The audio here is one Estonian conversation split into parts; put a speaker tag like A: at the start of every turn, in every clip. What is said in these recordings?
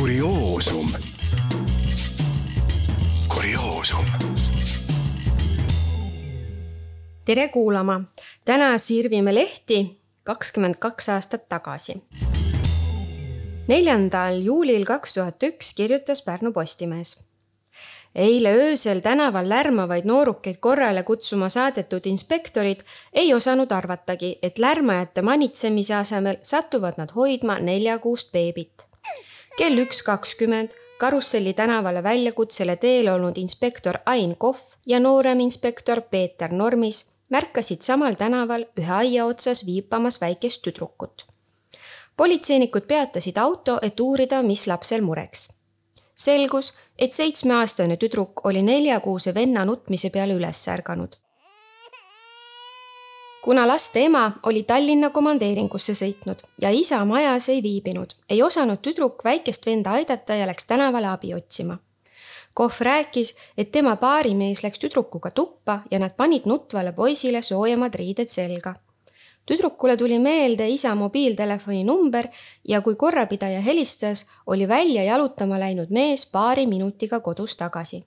A: kurioosum. kurioosum.
B: tere kuulama, täna sirvime lehti kakskümmend kaks aastat tagasi. neljandal juulil kaks tuhat üks kirjutas Pärnu Postimees eile öösel tänaval lärmavaid noorukeid korrale kutsuma saadetud inspektorid ei osanud arvatagi, et lärmajate manitsemise asemel satuvad nad hoidma neljakuust beebit. Kell üks kakskümmend Karusselli tänavale väljakutsele teel olnud inspektor Ain Kohv ja noorem inspektor Peeter Normis märkasid samal tänaval ühe aia otsas viipamas väikest tüdrukut. politseinikud peatasid auto, et uurida, mis lapsel mureks selgus, et seitsmeaastane tüdruk oli neljakuuse venna nutmise peale üles ärganud. Kuna laste ema oli Tallinna komandeeringusse sõitnud ja isa majas ei viibinud, ei osanud tüdruk väikest venda aidata ja läks tänavale abi otsima. Kohv rääkis, et tema baarimees läks tüdrukuga tuppa ja nad panid nutvale poisile soojemad riided selga tüdrukule tuli meelde isa mobiiltelefoni number ja kui korrapidaja helistas, oli välja jalutama läinud mees paari minutiga kodus tagasi.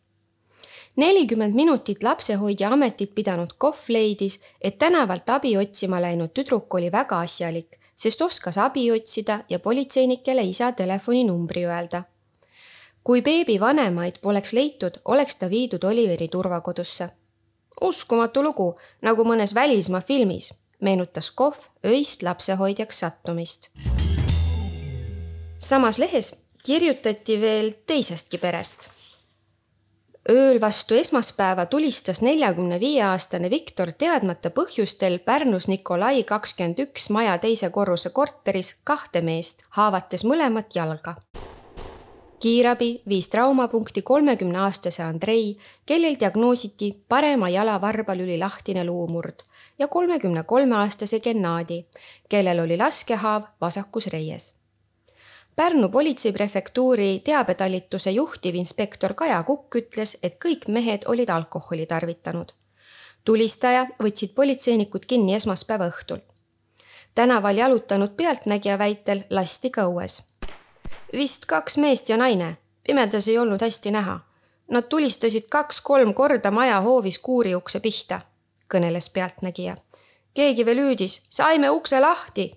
B: Nelikümmend minutit lapsehoidja ametit pidanud Kohv leidis, et tänavalt abi otsima läinud tüdruk oli väga asjalik, sest oskas abi otsida ja politseinikele isa telefoninumbri öelda. kui beebi vanemaid poleks leitud, oleks ta viidud Oliveri turvakodusse. uskumatu lugu, nagu mõnes välismaa filmis meenutas Kohv öist lapsehoidjaks sattumist. samas lehes kirjutati veel teisestki perest. Ööl vastu esmaspäeva tulistas neljakümne viie aastane Viktor teadmata põhjustel Pärnus Nikolai kakskümmend üks maja teise korruse korteris kahte meest, haavates mõlemat jalga kiirabi viis traumapunkti kolmekümne aastase Andrei, kellel diagnoositi parema jalavarbalüli lahtine luumurd ja kolmekümne kolme aastase Gennadi, kellel oli laskehaav vasakus reies. Pärnu politseiprefektuuri teabetalituse juhtiv inspektor Kaja Kukk ütles, et kõik mehed olid alkoholi tarvitanud. tulistaja võtsid politseinikud kinni esmaspäeva õhtul. tänaval jalutanud pealtnägija väitel lasti ka õues vist kaks meest ja naine. pimedas ei olnud hästi näha. Nad tulistasid kaks-kolm korda maja hoovis kuuri ukse pihta, kõneles pealtnägija. keegi veel hüüdis, saime ukse lahti.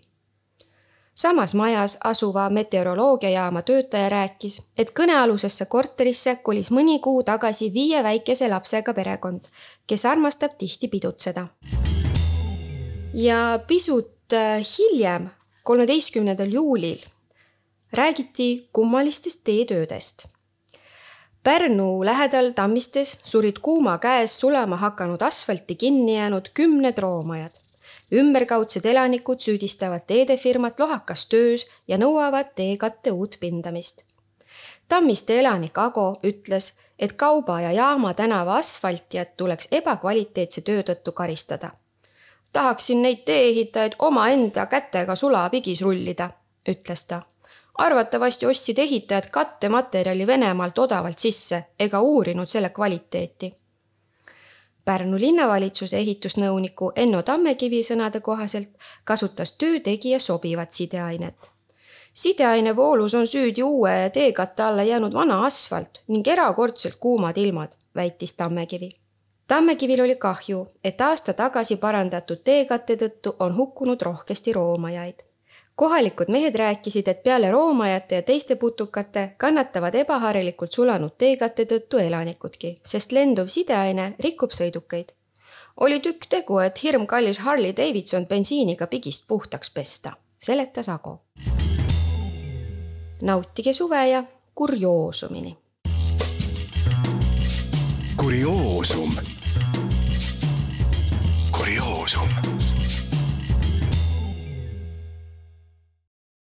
B: Samas majas asuva meteoroloogiajaama töötaja rääkis, et kõnealusesse korterisse kolis mõni kuu tagasi viie väikese lapsega perekond, kes armastab tihti pidutseda. ja pisut äh, hiljem, kolmeteistkümnendal juulil räägiti kummalistest teetöödest. Pärnu lähedal Tammistes surid kuuma käes sulama hakanud asfalti kinni jäänud kümned roomajad. Ümberkaudsed elanikud süüdistavad teedefirmat lohakas töös ja nõuavad teekatte uut pindamist. Tammiste elanik Ago ütles, et Kauba ja Jaama tänava asfaltijat tuleks ebakvaliteetse töö tõttu karistada. tahaksin neid tee-ehitajaid omaenda kätega sulapigis rullida, ütles ta arvatavasti ostsid ehitajad kattematerjali Venemaalt odavalt sisse ega uurinud selle kvaliteeti. Pärnu linnavalitsuse ehitusnõuniku Enno Tammekivi sõnade kohaselt kasutas töötegija sobivat sideainet. sideaine voolus on süüdi uue teekatte alla jäänud vana asfalt ning erakordselt kuumad ilmad, väitis Tammekivi Tammekivil oli kahju, et aasta tagasi parandatud teekatte tõttu on hukkunud rohkesti roomajaid kohalikud mehed rääkisid, et peale roomajate ja teiste putukate kannatavad ebaharilikult sulanud teekatte tõttu elanikudki, sest lenduv sideaine rikub sõidukeid. oli tükk tegu, et hirmkallis Harley Davidson bensiiniga pigist puhtaks pesta, seletas Ago. nautige suve ja kurioosumini.
A: kurioosum. kurioosum